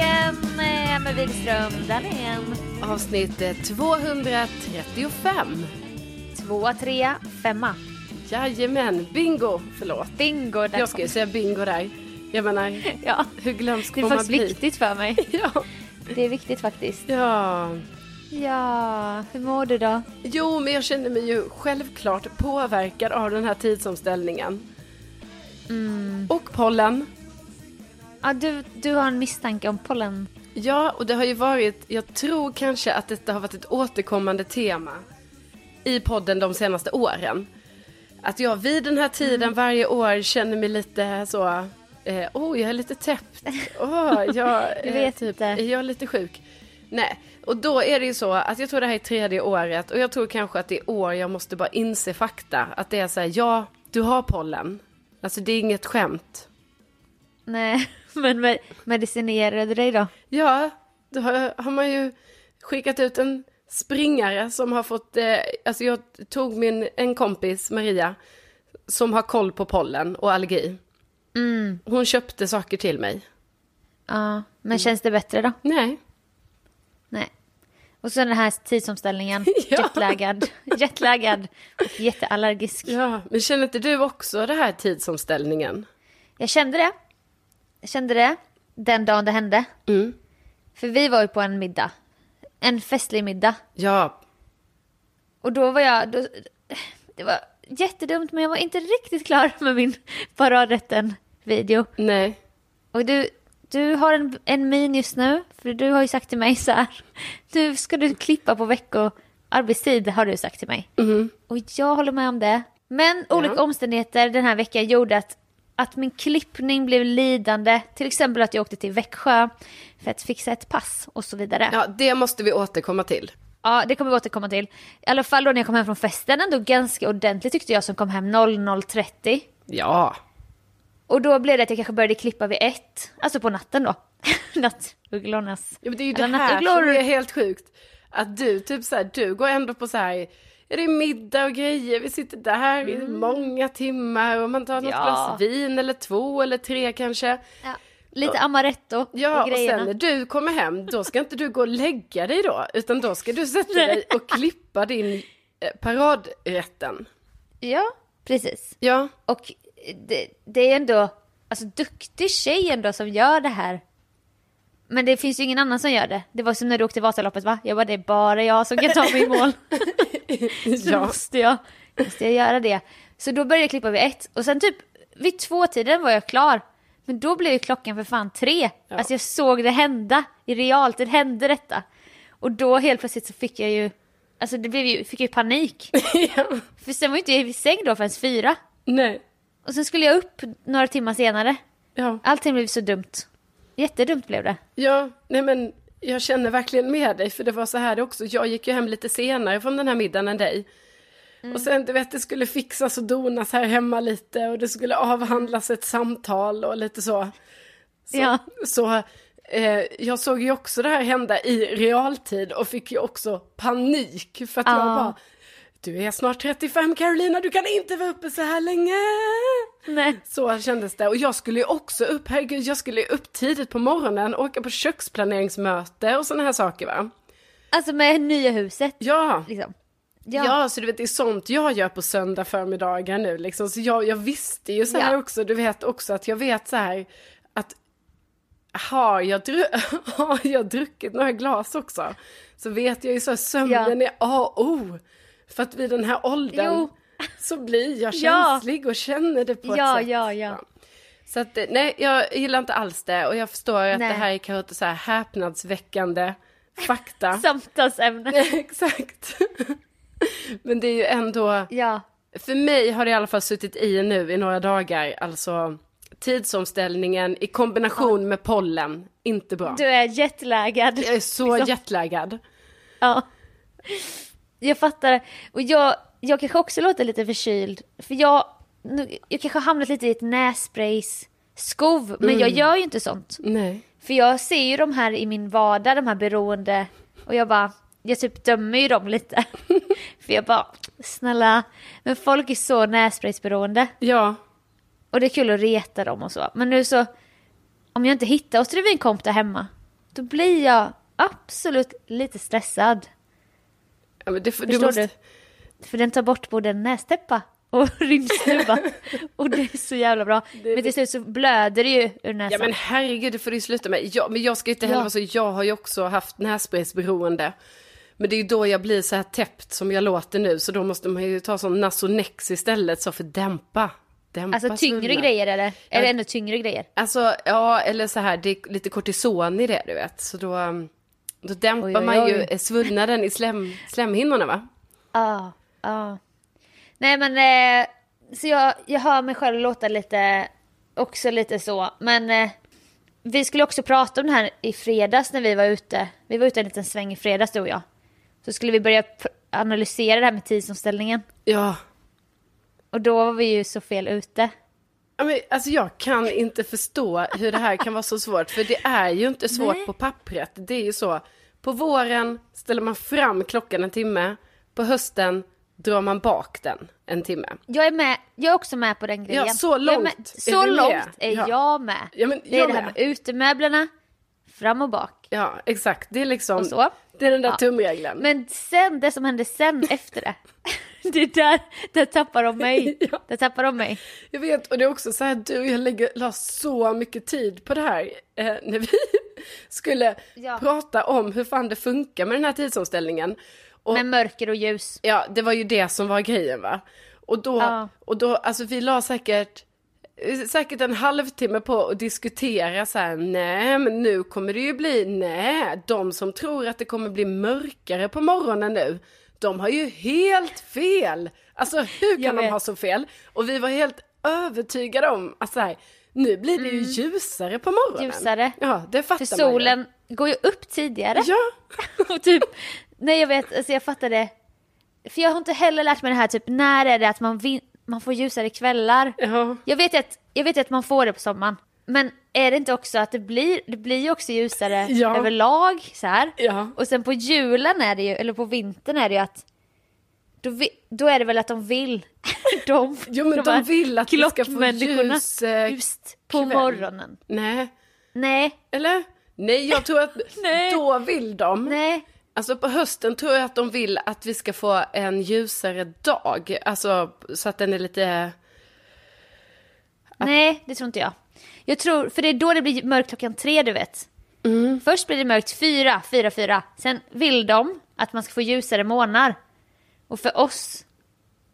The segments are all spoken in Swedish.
igen eh, med Wihlström Dahlén. Avsnitt eh, 235. Tvåa, trea, femma. Jajamän, bingo! Förlåt. Bingo. Där Jag ska ju säga bingo där. Jag menar, Ja, hur glömsk det är får man faktiskt bli? viktigt för mig. Ja. Det är viktigt faktiskt. ja. Ja, hur mår du då? Jo, men jag känner mig ju självklart påverkad av den här tidsomställningen. Mm. Och pollen. Ja, du, du har en misstanke om pollen. Ja, och det har ju varit, jag tror kanske att detta har varit ett återkommande tema i podden de senaste åren. Att jag vid den här tiden Mm. varje år känner mig lite så, eh, oh jag är lite täppt, oh jag är vet typ, är jag lite sjuk. Nej, och då är det ju så att jag tror det här är tredje året och jag tror kanske att det är år jag måste bara inse fakta. Att det är så här, ja, du har pollen. Alltså det är inget skämt. Nej, men med, medicinerade du dig då? Ja, då har, har man ju skickat ut en springare som har fått, eh, alltså jag tog min, en kompis, Maria, som har koll på pollen och allergi. Mm. Hon köpte saker till mig. Ja, men känns det bättre då? Nej. Nej. Och så den här tidsomställningen, Ja. jetlaggad, jetlaggad och jätteallergisk. Ja, men känner inte du också det här tidsomställningen? Jag kände det. Kände det den dagen det hände. Mm. För vi var ju på en middag. En festlig middag. Ja, Och då var jag... Då, det var jättedumt men jag var inte riktigt klar med min paradrätten-video. nej. Och du, du har en, en min just nu. För du har ju sagt till mig så här. Nu ska du klippa på vecko arbetstid har du sagt till mig. Mhm. Och jag håller med om det. Men olika Ja. omständigheter den här veckan gjorde att, att min klippning blev lidande. Till exempel att jag åkte till Växjö för att fixa ett pass och så vidare. Ja, Ja, det måste vi återkomma till. det kommer vi återkomma till. I alla fall då när jag kom hem från festen ändå ganska ordentligt tyckte jag som kom hem 00.30. Ja. Och då blev det att jag kanske började klippa vid ett. Alltså på natten då. Nattugglornas. ja men det är ju det här nattugglor. som är helt sjukt. Att du, typ så här, du går ändå på så här, ja det är middag och grejer, vi sitter där i många timmar och man tar något Mm. Ja. glas vin eller två eller tre kanske. Ja. Lite amaretto Ja, och och sen när du kommer hem, då ska inte du gå och lägga dig då, utan då ska du sätta dig och klippa din eh, paradrätten. Ja, precis. Ja, Och det, det är ändå, alltså duktig tjej ändå som gör det här. Men det finns ju ingen annan som gör det. Det var som när du åkte Vasaloppet va? Jag bara, det är bara jag som kan ta mig i mål. Så ja. måste jag, måste jag göra det. Så då började jag klippa vid ett. Och sen typ vid två-tiden var jag klar. Men då blev ju klockan för fan tre. Ja. Alltså jag såg det hända. I realtid hände detta. Och då helt plötsligt så fick jag ju, alltså det blev ju, fick jag ju panik. ja. För sen var ju inte jag i säng då förrän fyra. Nej. Och sen skulle jag upp några timmar senare. Ja. Allting blev så dumt. Jättedumt blev det. Ja, nej men jag känner verkligen med dig, för det var så här också. Jag gick ju hem lite senare från den här middagen än dig. Mm. Och sen, du vet, det skulle fixas och donas här hemma lite och det skulle avhandlas ett samtal och lite så. Så, Ja. så eh, jag såg ju också det här hända i realtid och fick ju också panik för att jag Ja. bara, du är snart 35 Carolina, du kan inte vara uppe så här länge. Nej. Så kändes det. Och jag skulle ju också upp, herregud, jag skulle ju upp tidigt på morgonen, åka på köksplaneringsmöte och sådana här saker va. Alltså med nya huset. Ja, Liksom. ja. Ja. så du vet det är sånt jag gör på söndag förmiddagar nu liksom. Så jag, jag visste ju så här Ja. också, du vet också att jag vet så här att har jag, dru- har jag druckit några glas också så vet jag ju så här, sömnen är A och O. För att vid den här åldern Jo. så blir jag Ja. känslig och känner det på Ja, ett sätt. ja, ja. Så att, eh, nej, jag gillar inte alls det och jag förstår att Nej. det här är kanske så här häpnadsväckande fakta. Samtalsämne. Exakt. Men det är ju ändå, Ja. för mig har det i alla fall suttit i nu i några dagar, alltså tidsomställningen i kombination med pollen, inte bra. Du är jetlaggad. Jag är så liksom. jetlaggad. Ja. Jag fattar. Och jag, jag kanske också låter lite förkyld. För jag, nu, jag kanske har hamnat lite i ett nässprays-skov. Men jag gör ju inte sånt. Nej. För jag ser ju de här i min vardag, de här beroende. Och jag bara, jag typ dömer ju dem lite. För jag bara, snälla. Men folk är så nässpraysberoende. Ja, Och det är kul att reta dem och så. Men nu så, om jag inte hittar Ostervinkomp där hemma. då blir jag absolut lite stressad. Ja, men det, Förstår måste, du? För den tar bort både nästäppa och rymdsnuva. och det är så jävla bra. Men till slut så blöder det ju ur näsan. Ja men herregud, det får du sluta med. Jag, men jag ska ju inte heller Ja. vara så, jag har ju också haft nässpraysberoende. Men det är ju då jag blir så här täppt som jag låter nu, så då måste man ju ta sån Nasonex istället, så för dämpa. dämpa alltså tyngre svullnaden. grejer eller? Det ännu tyngre grejer? Alltså, ja, eller så här, det är lite kortison i det, du vet. Så då, um, då dämpar Oj, oj, man ju oj. eh, svullnaden i slem, slemhinnorna, va? Ja, ja. Nej men, eh, så jag, jag hör mig själv låta lite, också lite så. Men eh, vi skulle också prata om det här i fredags när vi var ute. Vi var ute en liten sväng i fredags du och jag. Så skulle vi börja analysera det här med tidsomställningen. Ja. Och då var vi ju så fel ute. Men, alltså jag kan inte förstå hur det här kan vara så svårt, för det är ju inte svårt Nej. på pappret. Det är ju så, på våren ställer man fram klockan en timme, på hösten drar man bak den en timme. Jag är med, jag är också med på den grejen. Ja, så Jag är långt med, är så med. långt är Ja. jag med. Ja, men det är jag det här med. med utemöblerna, fram och bak. Ja, exakt. Det är liksom, det är den där Ja. tumregeln. Men sen, det som hände sen efter det. Det är där, där tappar de mig. Ja. Där tappar de mig. Jag vet, och det är också så här, du och jag lägger, la så mycket tid på det här eh, när vi skulle Ja. prata om hur fan det funkar med den här tidsomställningen. Och, Med mörker och ljus. Ja, det var ju det som var grejen va. Och då, Ja. och då alltså vi la säkert, eh, säkert en halvtimme på att diskutera så här, nej men nu kommer det ju bli, nej, de som tror att det kommer bli mörkare på morgonen nu, de har ju helt fel. Alltså hur kan de ha så fel? Och vi var helt övertygade om att så här, nu blir det ju ljusare på morgonen. Mm. Ljusare. Ja, det fattar För man ju. solen går ju upp tidigare. Ja, Och typ, nej jag vet, alltså jag fattade. För jag har inte heller lärt mig det här, typ när är det att man, vin- man får ljusare kvällar? ja. Jag vet, att, jag vet att man får det på sommaren. Men är det inte också att det blir, det blir ju också ljusare Ja. överlag så här. Ja. Och sen på julen är det ju, eller på vintern är det ju att då, vi, då är det väl att de vill, de, Jo, men de här vill att vi ska få ljus, eh, just på kväll. morgonen. Nej, Nej, Eller? Nej, jag tror att då vill de. nej, Alltså på hösten tror jag att de vill att vi ska få en ljusare dag. Alltså så att den är lite... nej, det tror inte jag. Jag tror, för det är då det blir mörkt klockan tre du vet. Mm. Först blir det mörkt fyra, fyra, fyra. Sen vill de att man ska få ljusare månar. Och för oss,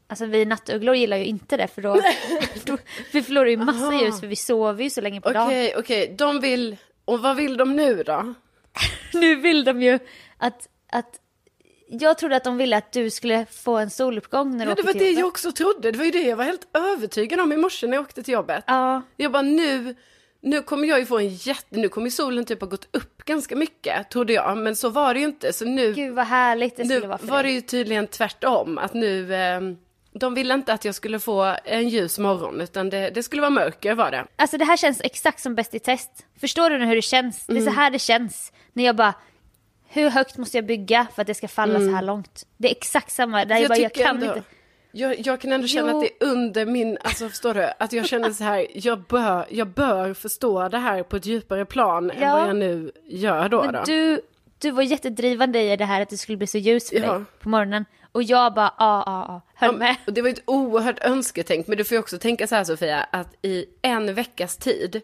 alltså vi nattugglor gillar ju inte det för då, då vi förlorar ju massa Aha. ljus för vi sover ju så länge på Okej, dagen. okej. De vill... Och vad vill de nu då? Nu vill de ju att, att jag trodde att de ville att du skulle få en soluppgång när du Ja, det åker var det jag också trodde. Det var ju det jag var helt övertygad om i morse när jag åkte till jobbet. Ja, Jag bara nu, nu kommer jag ju få en jätte... Nu kommer solen typ ha gått upp ganska mycket, trodde jag. Men så var det ju inte. Så nu, gud vad härligt det nu skulle vara för var det dig. ju tydligen tvärtom. Att nu... Eh, de ville inte att jag skulle få en ljus morgon, utan det, det skulle vara mörker var det. Alltså det här känns exakt som Bäst i test. Förstår du nu hur det känns? Det är Mm. så här det känns. När jag bara, hur högt måste jag bygga för att det ska falla så här långt? Det är exakt samma, där jag, bara, jag kan ändå- inte. Jag, jag kan ändå känna Jo. att det är under min, alltså förstår du? Att jag känner så här, jag bör, jag bör förstå det här på ett djupare plan än Ja. vad jag nu gör då. då. Men du, du var jättedrivande i det här att det skulle bli så ljus för Ja. dig på morgonen. Och jag bara, ja, ja, ja, höll Ja, med. och det var ett oerhört önsketänk, men du får ju också tänka så här Sofia, att i en veckas tid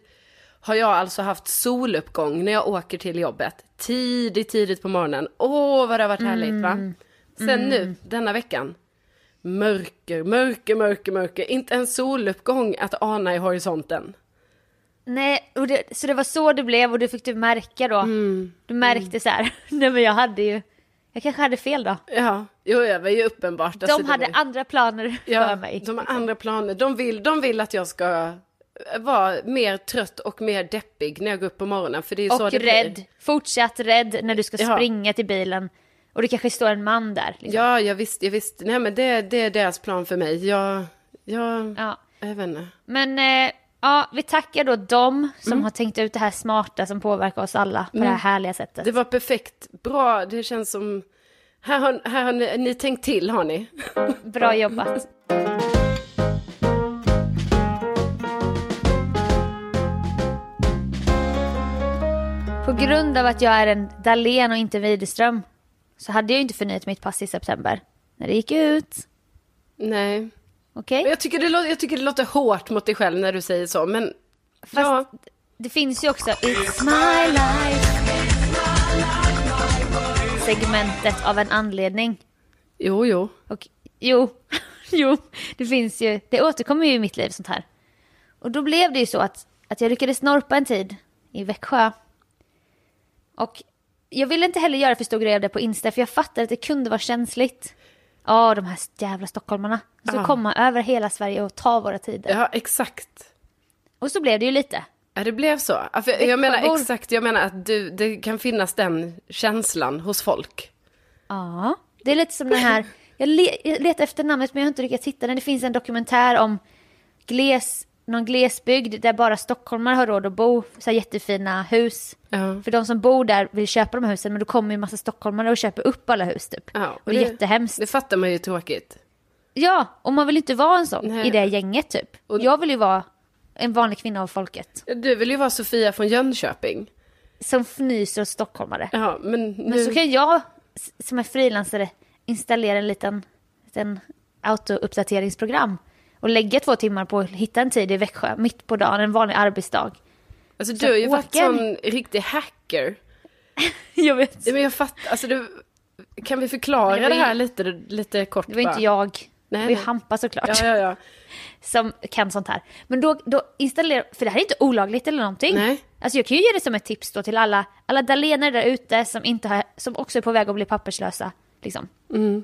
har jag alltså haft soluppgång när jag åker till jobbet. Tidigt, tidigt på morgonen. Åh, vad det har varit härligt va? Mm. Sen nu, denna veckan, mörker, mörker, mörker, mörker. Inte en soluppgång att ana i horisonten. Nej, och det, så det var så det blev och du fick du märka då. Mm. Du märkte så här, nej men jag hade ju, jag kanske hade fel då. Ja, jo, det var ju uppenbart. De Alltså, hade var- andra planer ja, för mig. De har andra planer. De vill, de vill att jag ska vara mer trött och mer deppig när jag går upp på morgonen. För det är ju så och det rädd, blir. fortsatt rädd när du ska Ja. springa till bilen. Och det kanske står en man där. Liksom. Ja, jag visste, jag visste. Nej, men det, det är deras plan för mig. Jag, jag, Ja. jag vet inte. Men eh, ja, vi tackar då dem som Mm. har tänkt ut det här smarta som påverkar oss alla på det här härliga sättet. Det var perfekt. Bra, det känns som... Här har, här har ni, ni tänkt till, har ni? Bra jobbat. grund av att jag är en Dalen och inte Widerström så hade jag inte förnyat mitt pass i september. När det gick ut. Nej. Okej? Okay? Jag, tycker det låter, jag tycker det låter hårt mot dig själv när du säger så, men... Fast ja. det finns ju också It's my life. Segmentet av en anledning. Jo, jo. Och, jo, jo, det finns ju. Det återkommer ju i mitt liv sånt här. Och då blev det ju så att, att jag lyckades norpa en tid i Växjö. Och jag ville inte heller göra för stor grej av det på Insta för jag fattade att det kunde vara känsligt. Ja, de här jävla stockholmarna. Så ja. komma över hela Sverige och ta våra tider. Ja, exakt. Och så blev det ju lite. Ja, det blev så. Jag, jag menar exakt, jag menar att du, det kan finnas den känslan hos folk. Ja, det är lite som den här, jag, le, jag letar efter namnet men jag har inte lyckats hitta den. Det finns en dokumentär om gles, någon glesbygd där bara stockholmare har råd att bo. Så här jättefina hus. Ja. För de som bor där vill köpa de här husen men då kommer ju massa stockholmare och köper upp alla hus typ. Och, och det är jättehemskt. Det fattar man ju tråkigt. Ja, och man vill inte vara en sån Nej. i det gänget typ. Och jag vill ju vara en vanlig kvinna av folket. Du vill ju vara Sofia från Jönköping. Som fnyser åt stockholmare. Ja, men, nu... men så kan jag som är frilansare installera en liten, liten autouppdateringsprogram och lägga två timmar på att hitta en tid i Växjö mitt på dagen, en vanlig arbetsdag. Alltså du har ju varit sån riktig hacker. jag vet. men jag fattar, alltså du, kan vi förklara det, det här lite, lite kort Det var bara? inte jag. Nej, det var ju Hampa såklart. Ja, ja, ja. Som kan sånt här. Men då, då installera, för det här är inte olagligt eller någonting. Nej. Alltså jag kan ju ge det som ett tips då till alla, alla dalener där ute som, inte har, som också är på väg att bli papperslösa. Liksom. Mm.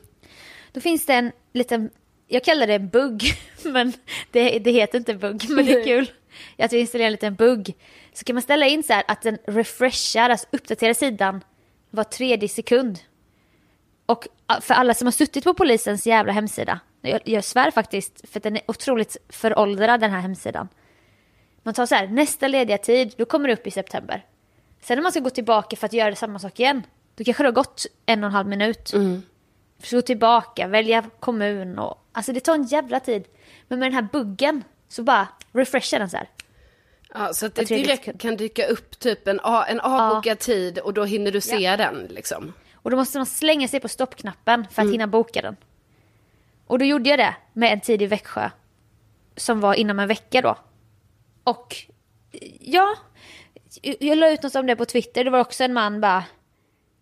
Då finns det en liten, jag kallar det en bugg, men det, det heter inte bugg, men det är kul. Att vi installerar en liten bugg. Så kan man ställa in så här att den refreshar, alltså uppdaterar sidan var tredje sekund. Och för alla som har suttit på polisens jävla hemsida, jag, jag svär faktiskt, för att den är otroligt föråldrad den här hemsidan. Man tar så här, nästa lediga tid, då kommer det upp i september. Sen när man ska gå tillbaka för att göra samma sak igen, då kanske det har gått en och en halv minut. Mm. Så gå tillbaka, välja kommun och... Alltså det tar en jävla tid. Men med den här buggen så bara refreshar den så här. Ja, så att det direkt kan dyka upp typ en, en avbokad ja. tid och då hinner du se ja. den liksom. Och då måste man slänga sig på stoppknappen för att mm. hinna boka den. Och då gjorde jag det med en tid i Växjö. Som var inom en vecka då. Och ja, jag la ut något om det på Twitter. Det var också en man bara,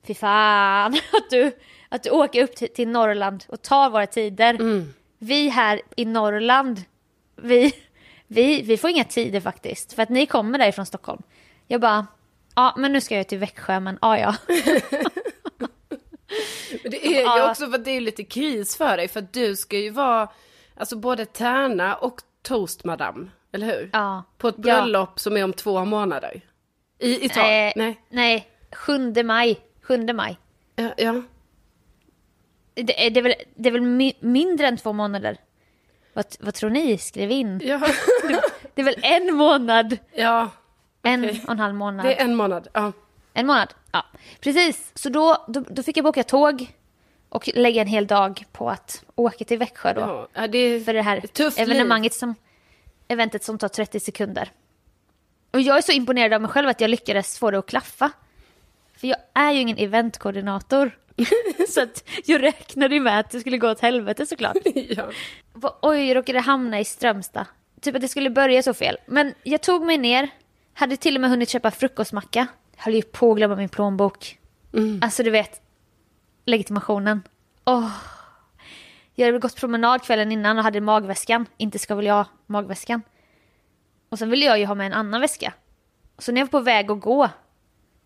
fy fan att du, att du åker upp till, till Norrland och tar våra tider. Mm. Vi här i Norrland, vi, vi, vi får inga tider faktiskt. För att ni kommer därifrån Stockholm. Jag bara, ja men nu ska jag till Växjö men ja ja. Men det är ju också för att det är lite kris för dig. För att du ska ju vara, alltså både tärna och toast madame. Eller hur? Ja. På ett bröllop ja. som är om två månader. I Italien? Eh, nej. Nej, 7 maj. 7 maj. Ja. ja. Det, är, det, är väl, det är väl mi mindre än två månader? Vad, vad tror ni? Skriv in. Ja. det, det är väl en månad? Ja. Okay. En och en halv månad. Det är en månad, ja. En månad, ja. Precis. Så då, då, då fick jag boka tåg och lägga en hel dag på att åka till Växjö då. Ja, det för det här evenemanget som, eventet som tar 30 sekunder. Och jag är så imponerad av mig själv att jag lyckades få det att klaffa. För jag är ju ingen eventkoordinator. så att jag räknade ju med att det skulle gå åt helvete såklart. ja. Oj, jag råkade hamna i Strömstad. Typ att det skulle börja så fel. Men jag tog mig ner, hade till och med hunnit köpa frukostmacka. Höll ju på att glömma min plånbok. Mm. Alltså du vet, legitimationen. Oh. Jag hade gått promenad kvällen innan och hade magväskan. Inte ska väl jag magväskan. Och sen ville jag ju ha med en annan väska. Så när jag var på väg att gå.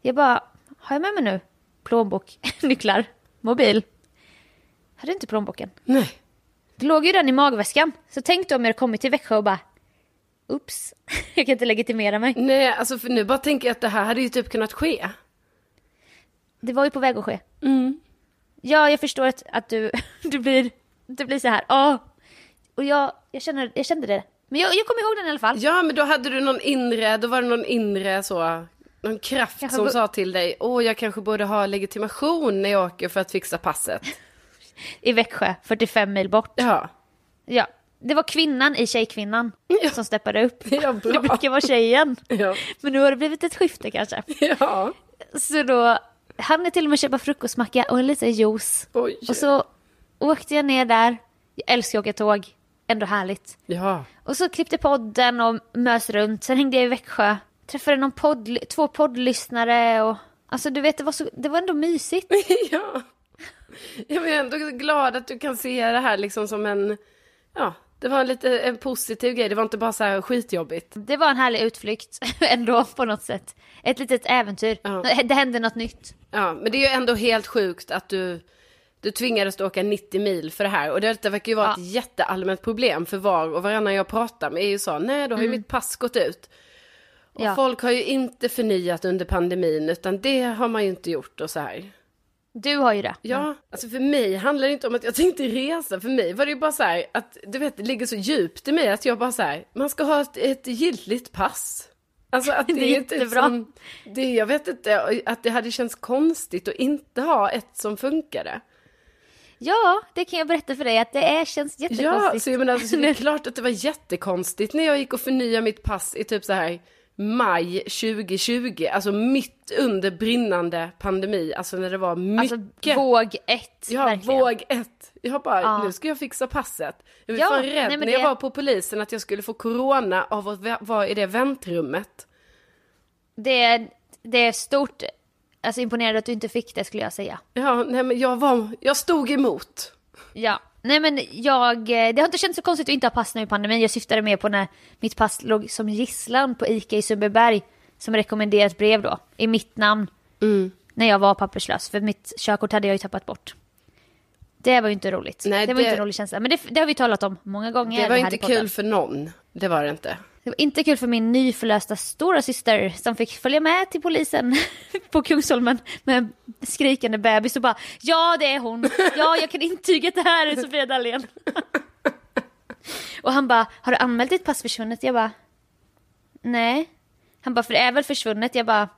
Jag bara, har jag med mig nu? Plånbok, nycklar, mobil. Hade inte plånboken. Nej. Det låg ju den i magväskan. Så tänk då om jag kommit till Växjö och bara, Oops, jag kan inte legitimera mig. Nej, alltså för nu bara tänker jag att det här hade ju typ kunnat ske. Det var ju på väg att ske. Mm. Ja, jag förstår att, att du, du, blir, du blir så här, åh. Och jag, jag, känner, jag kände det. Men jag, jag kommer ihåg den i alla fall. Ja, men då hade du någon inre, då var det någon inre så, någon kraft kanske som sa till dig, åh, jag kanske borde ha legitimation när jag åker för att fixa passet. I Växjö, 45 mil bort. Ja. Ja, det var kvinnan i Tjejkvinnan ja. som steppade upp. Ja, bra. Det brukar vara tjejen. Ja. Men nu har det blivit ett skifte kanske. Ja. Så då hann jag till och med köpa frukostmacka och en liten juice. Oj. Och så åkte jag ner där. Jag älskar att åka tåg. Ändå härligt. Ja. Och så klippte podden och mös runt. Sen hängde jag i Växjö. Träffade någon podd, två poddlyssnare och... Alltså du vet, det var, så, det var ändå mysigt. ja. Jag är ändå glad att du kan se det här liksom som en... Ja, det var en lite en positiv grej. Det var inte bara så här skitjobbigt. Det var en härlig utflykt ändå på något sätt. Ett litet äventyr. Ja. Det hände något nytt. Ja, men det är ju ändå helt sjukt att du, du tvingades åka 90 mil för det här. Och det verkar ju vara Ja. ett jätteallmänt problem för var och varannan jag pratar med är ju så, nej då har ju mitt pass gått ut. Och. Ja. folk har ju inte förnyat under pandemin utan det har man ju inte gjort och så här. Du har ju det. Ja, alltså för mig handlar det inte om att jag tänkte resa. För mig var det ju bara så här att, du vet, det ligger så djupt i mig att jag bara så här, man ska ha ett, ett giltigt pass. Alltså att det, Det är typ jättebra. som, det, jag vet inte, att det hade känts konstigt att inte ha ett som funkade. Ja, det kan jag berätta för dig att det är, känns Ja, jättekonstigt. så jag menar, alltså, det är klart att det var jättekonstigt när jag gick och förnyade mitt pass i typ så här maj 2020, alltså mitt under brinnande pandemi, alltså när det var mycket... Alltså våg ett, Ja, verkligen. våg ett. Jag bara, Ja. nu ska jag fixa passet. Jag var Ja, fan rädd nej, när jag det- var på polisen att jag skulle få corona av att vara i det väntrummet. Det, är, det är stort, alltså imponerande att du inte fick det skulle jag säga. Ja, nej men jag var, jag stod emot. Ja, nej men jag, eh, det har inte känts så konstigt att inte ha pass nu i pandemin. Jag syftade mer på när mitt pass låg som gisslan på ICA i Sundbyberg som rekommenderat brev då, i mitt namn. Mm. När jag var papperslös, för mitt körkort hade jag ju tappat bort. Det var ju inte roligt. Nej, det var det- inte en rolig känsla. Men det, det har vi talat om många gånger. Det var inte kul för någon. Det var det inte. Det var inte kul för min nyförlösta stora syster som fick följa med till polisen på Kungsholmen med en skrikande bebis och bara ja det är hon, ja jag kan intyga att det här är Sofia Dalén. och han bara har du anmält ditt pass försvunnet? Jag bara nej. Han bara för det är väl försvunnet? Jag bara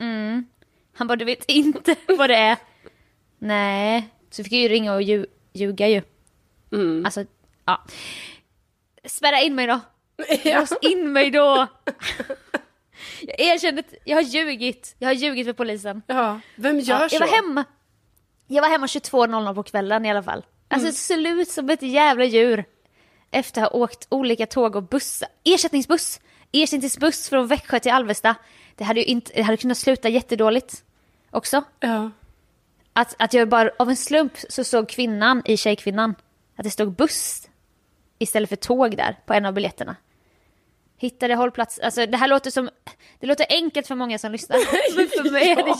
mm. Han bara du vet inte vad det är? Nej. Så fick jag ju ringa och lju- ljuga ju. Mm. Alltså ja. Spärra in mig då. Ja. Lås in mig då! Jag erkänner att jag har ljugit. Jag har ljugit för polisen. Ja, vem gör Ja, så? jag var hemma. Jag var hemma 22.00 på kvällen i alla fall. Alltså slut som ett jävla djur. Efter att ha åkt olika tåg och bussar. Ersättningsbuss. Ersättningsbuss från Växjö till Alvesta. Det hade ju inte, det hade kunnat sluta jättedåligt. Också. Ja. Att, att jag bara, av en slump så såg kvinnan i Tjejkvinnan att det stod buss istället för tåg där på en av biljetterna. Hittade hållplats, alltså det här låter som, det låter enkelt för många som lyssnar. Men för mig är det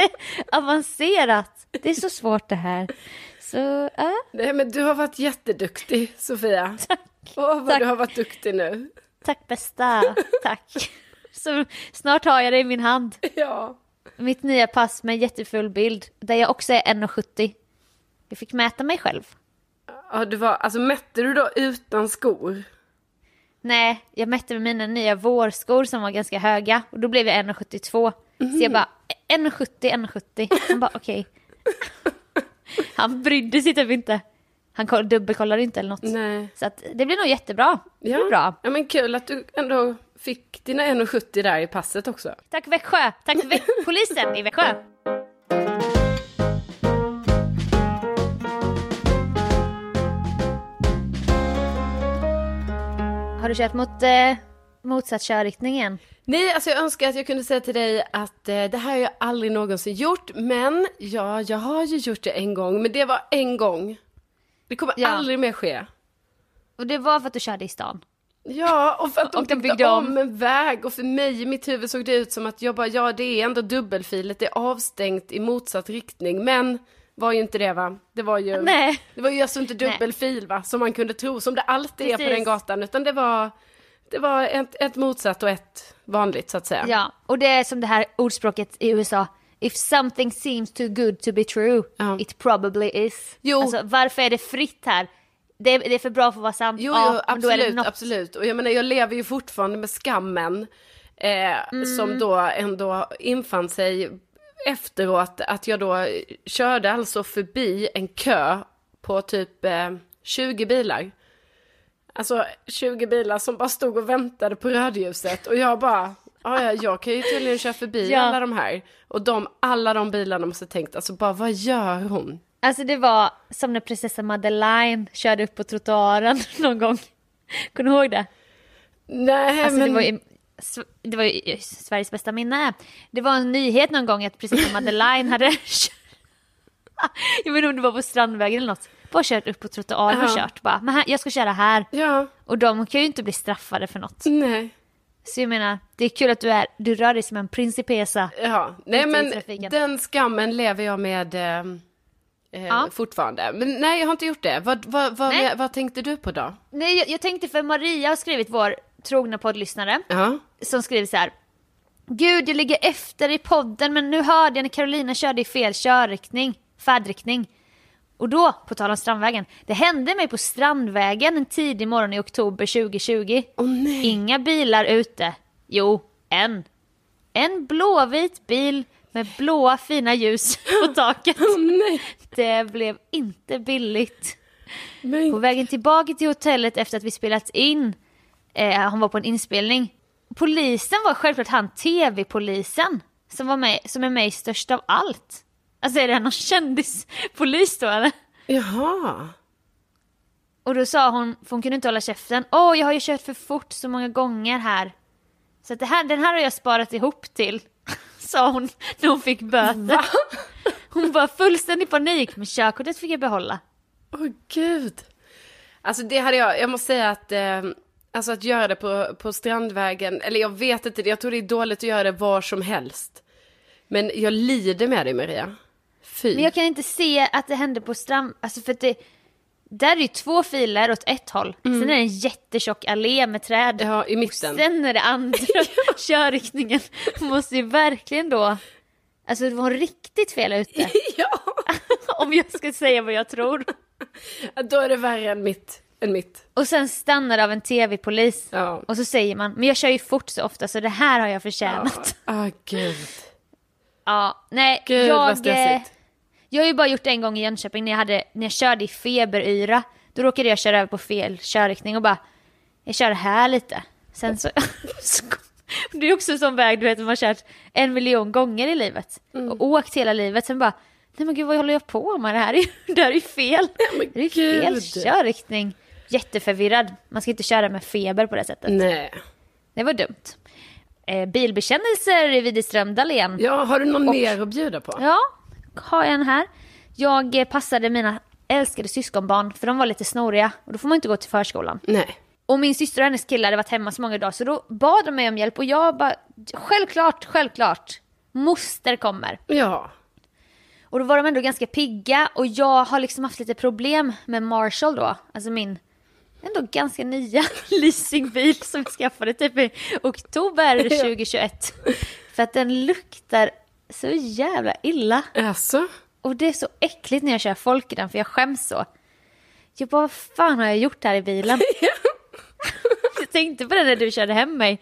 jätteavancerat. Det är så svårt det här. Så, ja. Nej men du har varit jätteduktig Sofia. Tack. Åh vad Tack. du har varit duktig nu. Tack bästa, tack. Så snart har jag det i min hand. Ja. Mitt nya pass med en jättefull bild, där jag också är 1,70. Jag fick mäta mig själv. Ja du var, alltså mätte du då utan skor? Nej, jag mätte med mina nya vårskor som var ganska höga och då blev jag 1,72. Så jag bara 1,70, 1,70. Han bara okej. Han brydde sig typ inte. Han koll- dubbelkollade inte eller något. Nej. Så att det blir nog jättebra. Det Ja. blir bra. ja men kul att du ändå fick dina 1,70 där i passet också. Tack Växjö! Tack polisen i Växjö! Du kört mot eh, motsatt körriktning igen? Nej, alltså jag önskar att jag kunde säga till dig att eh, det här har jag aldrig någonsin gjort. Men ja, jag har ju gjort det en gång. Men det var en gång. Det kommer Ja. aldrig mer ske. Och det var för att du körde i stan. Ja, och för att de, Och de byggde om. om en väg. Och för mig i mitt huvud såg det ut som att jag bara, ja det är ändå dubbelfilet, det är avstängt i motsatt riktning. Men var ju inte det va? Det var ju, Nej. det var ju alltså inte dubbelfil va? Som man kunde tro, som det alltid är på Precis. den gatan. Utan det var, det var ett, ett motsatt och ett vanligt så att säga. Ja, och det är som det här ordspråket i USA. If something seems too good to be true, Ja. it probably is. Jo. Alltså, varför är det fritt här? Det är, det är för bra för att vara sant. Jo, ja, jo absolut, absolut. Och jag menar, jag lever ju fortfarande med skammen. Eh, Mm. Som då ändå infann sig efteråt. Att jag då körde alltså förbi en kö på typ eh, 20 bilar. Alltså 20 bilar som bara stod och väntade på rödljuset. Och jag bara, Ja, ja, jag kan ju tydligen köra förbi Ja. alla de här. Och de, alla de bilarna måste tänkt, alltså bara vad gör hon? Alltså det var som när prinsessa Madeleine körde upp på trottoaren någon gång. Kommer du ihåg det? Nej, Alltså men... det var det var ju Sveriges bästa minne. Det var en nyhet någon gång att prinsessa Madeleine hade Jag vet inte om det var på Strandvägen eller något. Bara kört upp på trottoaren och kört bara. Men här, jag ska köra här. Ja, Och de kan ju inte bli straffade för något. nej. Så jag menar, det är kul att du är, du rör dig som en principesa. Ja, nej men den skammen lever jag med eh, eh, Ja. fortfarande. Men nej, jag har inte gjort det. Vad, vad, vad, Nej. vad tänkte du på då? Nej, jag, jag tänkte för Maria har skrivit, vår trogna poddlyssnare, Ja. som skriver så här. Gud, jag ligger efter i podden men nu hörde jag när Carolina körde i fel körriktning, färdriktning. Och då, på tal om Strandvägen, det hände mig på Strandvägen en tidig morgon i oktober 2020. Åh nej. Inga bilar ute. Jo, en. En blåvit bil med blåa fina ljus på taket. Nej. Det blev inte billigt. På Men, vägen tillbaka till hotellet efter att vi spelat in, eh, han var på en inspelning. Polisen var självklart han tv-polisen som, var med, som är med i Störst av allt. Alltså är det någon kändispolis då eller? jaha. Och då sa hon, för hon kunde inte hålla käften, åh jag har ju kört för fort så många gånger här. Så det här, den här har jag sparat ihop till, sa hon när hon fick böter. Hon var fullständig panik, men körkortet fick jag behålla. Åh gud. Alltså det hade jag, jag måste säga att, eh, alltså att göra det på, på Strandvägen, eller jag vet inte, jag tror det är dåligt att göra det var som helst. Men jag lider med dig Maria. Fy. Men jag kan inte se att det hände på strand, alltså för att det, där är ju två filer åt ett håll, sen är det en jättetjock allé med träd. Ja, i Och mitten. sen är det andra körriktningen. Måste ju verkligen då, alltså det var riktigt fel ute. ja, om jag ska säga vad jag tror. då är det värre än mitt. Än mitt. Och sen stannar av en tv-polis. Ja. Och så säger man, men jag kör ju fort så ofta så det här har jag förtjänat. Ah, gud. Ja, nej, Gud jag... vad eh. Jag har ju bara gjort det en gång i Jönköping när jag, hade, när jag körde i feberyra. Då råkade jag köra över på fel körriktning och bara, jag kör här lite. Sen så... det är också en sån väg du vet man har kört en miljon gånger i livet. Mm. Och åkt hela livet. Sen bara, nej men gud vad håller jag på med? Det här är ju det här är ju fel. men det är ju fel körriktning. Jätteförvirrad. Man ska inte köra med feber på det sättet. Nej. Det var dumt. Eh, bilbekännelser i Widerström Dahlén. Ja, har du någon mer att bjuda på? Ja, har jag en här. Jag eh, passade mina älskade syskonbarn för de var lite snoriga och då får man inte gå till förskolan. Nej. Och min syster och hennes kille hade varit hemma så många dagar så då bad de mig om hjälp och jag bara självklart, självklart. Moster kommer. Ja. Och då var de ändå ganska pigga och jag har liksom haft lite problem med Marshall då, alltså min ändå ganska nya leasingbil som jag skaffade typ i oktober 2021. För att den luktar så jävla illa. Alltså? Och det är så äckligt när jag kör folk i den för jag skäms så. Jag bara, vad fan har jag gjort här i bilen? jag tänkte på det när du körde hem mig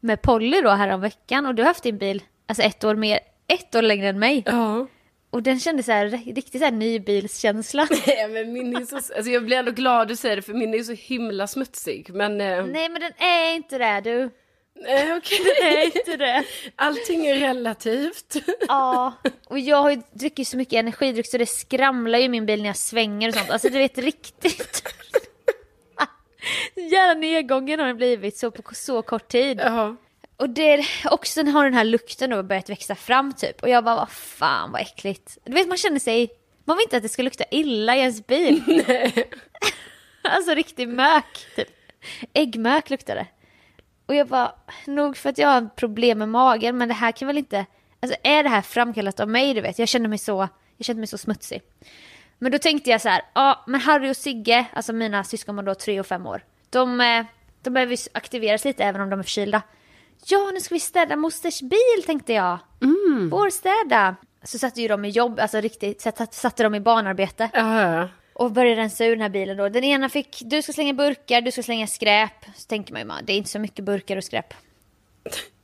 med Polly då här om veckan och du har haft din bil, alltså ett år mer, ett år längre än mig. Ja. Och den kändes så här, riktigt så här nybilskänsla. Nej, men min är så, alltså jag blir ändå glad du säger det för min är så himla smutsig. Men, eh, Nej men den är inte det du. nej okej. Den är inte det. Allting är relativt. Ja, och jag har ju druckit så mycket energidryck så det skramlar ju i min bil när jag svänger och sånt. Alltså du vet riktigt. Jävla nedgången har den blivit så på så kort tid. Ja. Och det är också har den här lukten då börjat växa fram typ. Och jag bara, vad fan vad äckligt. Du vet man känner sig, man vill inte att det ska lukta illa i ens bil. Nej. Alltså riktig mök typ. Äggmök luktar det. Och jag bara, nog för att jag har problem med magen men det här kan väl inte, alltså är det här framkallat av mig du vet? Jag känner mig så, jag känner mig så smutsig. Men då tänkte jag så här, ja men Harry och Sigge, alltså mina syskonbarn då tre och fem år, de, eh, de behöver ju aktiveras lite även om de är förkylda. Ja nu ska vi städa mosters bil tänkte jag. Mm. Vårstäda. Så satte ju de i jobb, alltså riktigt, satt- satte de i barnarbete Ja. och började rensa ur den här bilen då. Den ena fick, du ska slänga burkar, du ska slänga skräp. Så tänker man ju, man, det är inte så mycket burkar och skräp.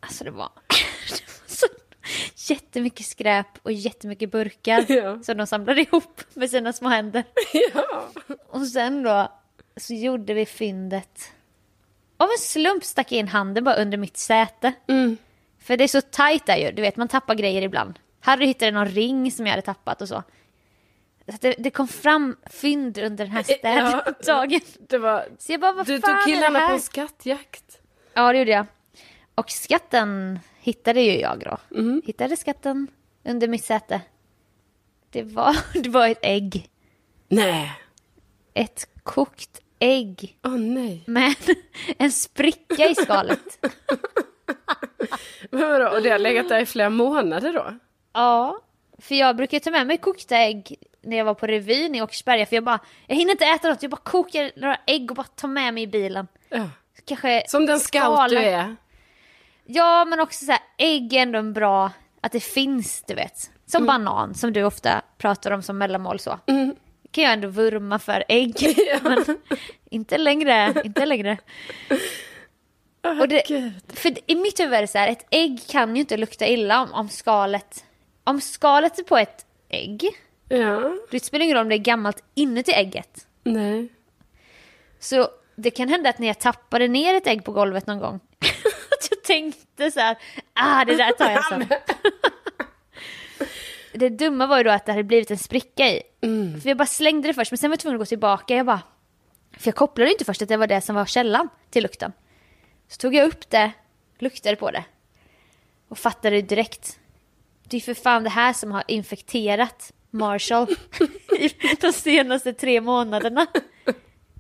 Alltså det var, det var så jättemycket skräp och jättemycket burkar Ja. som de samlade ihop med sina små händer. ja. Och sen då så gjorde vi fyndet. Av en slump stack jag in handen bara under mitt säte. Mm. För det är så tajt där ju, du vet man tappar grejer ibland. Harry hittade någon ring som jag hade tappat och så. så det, det, kom fram fynd under den här städdagen. Ja, var, så jag bara, vad du fan tog killarna är det här? på skattjakt. Ja, det gjorde jag. Och skatten hittade ju jag då. Mm. Hittade skatten under mitt säte. Det var, det var ett ägg. Nej. Ett kokt ägg. Åh oh, nej. Med en spricka i skalet. Men vadå, och det har legat där i flera månader då? Ja, för jag brukar ta med mig kokta ägg när jag var på revyn i Åkersberga. För jag bara, jag hinner inte äta något, jag bara kokar några ägg och bara tar med mig i bilen. Ja. Kanske Som den scout du är. Ja, men också så här, ägg är ändå en bra, att det finns, du vet. Som mm. banan, som du ofta pratar om som mellanmål så. Mm. Kan jag ändå vurma för ägg. Men inte längre, inte längre. Oh, och det, för i mitt huvud är det så här, ett ägg kan ju inte lukta illa om, om skalet, om skalet är på ett ägg. Ja. Det spelar ingen roll om det är gammalt inuti ägget. Nej. Så det kan hända att när jag tappade ner ett ägg på golvet någon gång, att jag tänkte så här, ah det där tar jag sen. det dumma var ju då att det hade blivit en spricka i. Mm. För jag bara slängde det först, men sen var jag tvungen att gå tillbaka. Jag bara, för jag kopplade inte först att det var det som var källan till lukten. Så tog jag upp det, luktade på det och fattade direkt. Det är för fan det här som har infekterat Marshall i de senaste tre månaderna.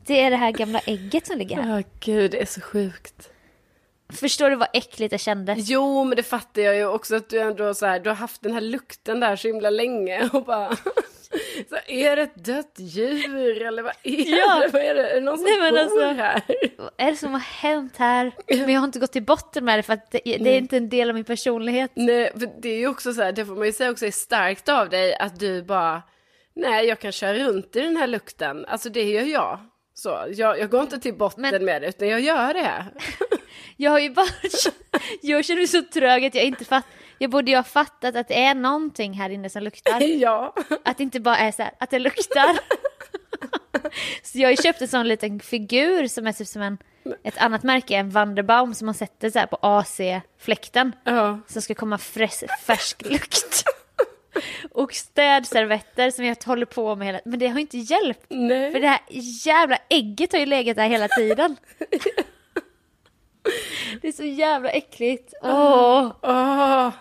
Det är det här gamla ägget som ligger här. Ja, oh, gud, det är så sjukt. Förstår du vad äckligt det kändes? Jo, men det fattar jag ju också att du ändå så här, du har haft den här lukten där så himla länge och bara så är det ett dött djur eller vad är ja. det? Vad är det? Är det någon som Nej, bor alltså, här? Vad är det som har hänt här? Men jag har inte gått till botten med det för att det, det är inte en del av min personlighet. Nej, för det är ju också så här, det får man ju säga också är starkt av dig att du bara Nej, jag kan köra runt i den här lukten. Alltså det gör jag. Så, jag, jag går inte till botten Men... med det, utan jag gör det. jag har ju bara... jag känner mig så trög att jag inte fattar. Jag borde ju ha fattat att det är någonting här inne som luktar. Ja. Att det inte bara är så här, att det luktar. så jag har ju köpt en sån liten figur som är typ som en, ett annat märke, en Wanderbaum som man sätter så på AC-fläkten. Ja. Som ska komma fräs, färsk lukt. Och städservetter som jag håller på med hela Men det har inte hjälpt. Nej. För det här jävla ägget har ju legat där hela tiden. Det är så jävla äckligt. Åh. Oh.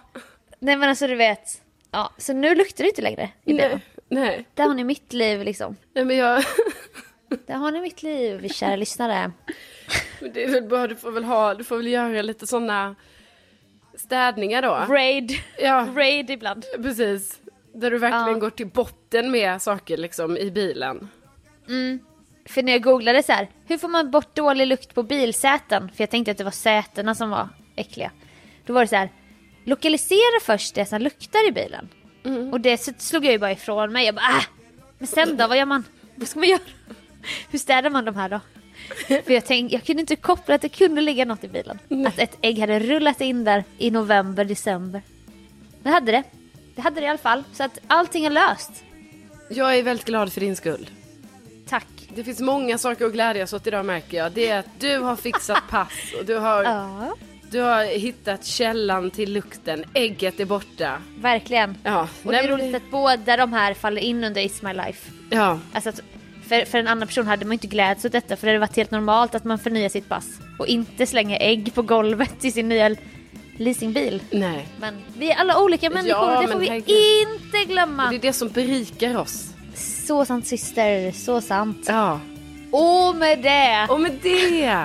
Nej men alltså du vet. Ja, så nu luktar det inte längre i nej, nej. Där har ni mitt liv liksom. Nej men jag... Där har ni mitt liv, kära lyssnare. Men det är väl bara, du får väl ha, du får väl göra lite sådana städningar då. Raid. Ja. Raid ibland. Precis. Där du verkligen ja. går till botten med saker liksom i bilen. Mm. För när jag googlade så här, hur får man bort dålig lukt på bilsäten? För jag tänkte att det var sätena som var äckliga. Då var det så här, lokalisera först det som luktar i bilen. Mm. Och det slog jag ju bara ifrån mig. Jag bara, äh! Men sen då, vad gör man? Vad ska man göra? Hur städar man de här då? För jag tänkte, jag kunde inte koppla att det kunde ligga något i bilen. Nej. Att ett ägg hade rullat in där i november, december. Det hade det. Det hade det i alla fall. Så att allting är löst. Jag är väldigt glad för din skull. Tack. Det finns många saker att glädjas åt idag märker jag. Det är att du har fixat pass och du har, ja. du har hittat källan till lukten. Ägget är borta. Verkligen. Ja. Och det är roligt att båda de här faller in under It's My Life. Ja. Alltså att för, för en annan person hade man inte glädts åt detta för det hade varit helt normalt att man förnyar sitt pass. Och inte slänger ägg på golvet i sin nya leasingbil. Nej. Men vi är alla olika människor, ja, det får vi herregud. inte glömma. Det är det som berikar oss. Så sant syster, så sant. Ja. Och med det. Och med det.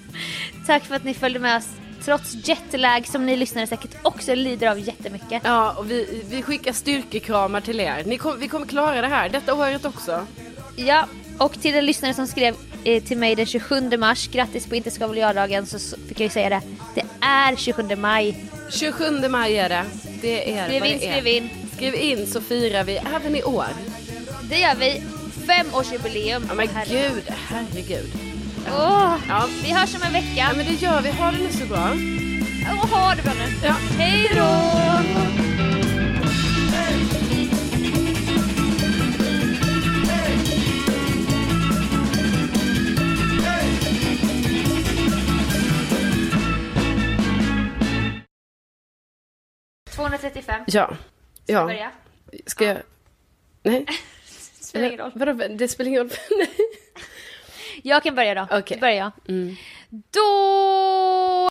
Tack för att ni följde med oss. Trots jetlag som ni lyssnare säkert också lider av jättemycket. Ja, och vi, vi skickar styrkekramar till er. Ni kom, vi kommer klara det här detta året också. Ja, och till den lyssnare som skrev eh, till mig den 27 mars, grattis på inte ska väl jag-dagen, så, fick jag ju säga det. Det är 27 maj. 27 maj är det. Det är skriv vad in, det är. skriv in. Skriv in så firar vi även i år. Det gör vi. Femårsjubileum. Ja men Herre. gud, herregud. Åh, Ja. Vi hörs om en vecka. Ja men det gör vi. Ha det nu så bra. Åh, ha det bra nu. Ja. Hej då! 235. Ja. Ska ja. jag börja? Ska jag... Nej. Spelar ingen roll. Vadå, det spelar ingen roll. Nej. Jag kan börja då. Okej. Då börjar jag. Mm. Då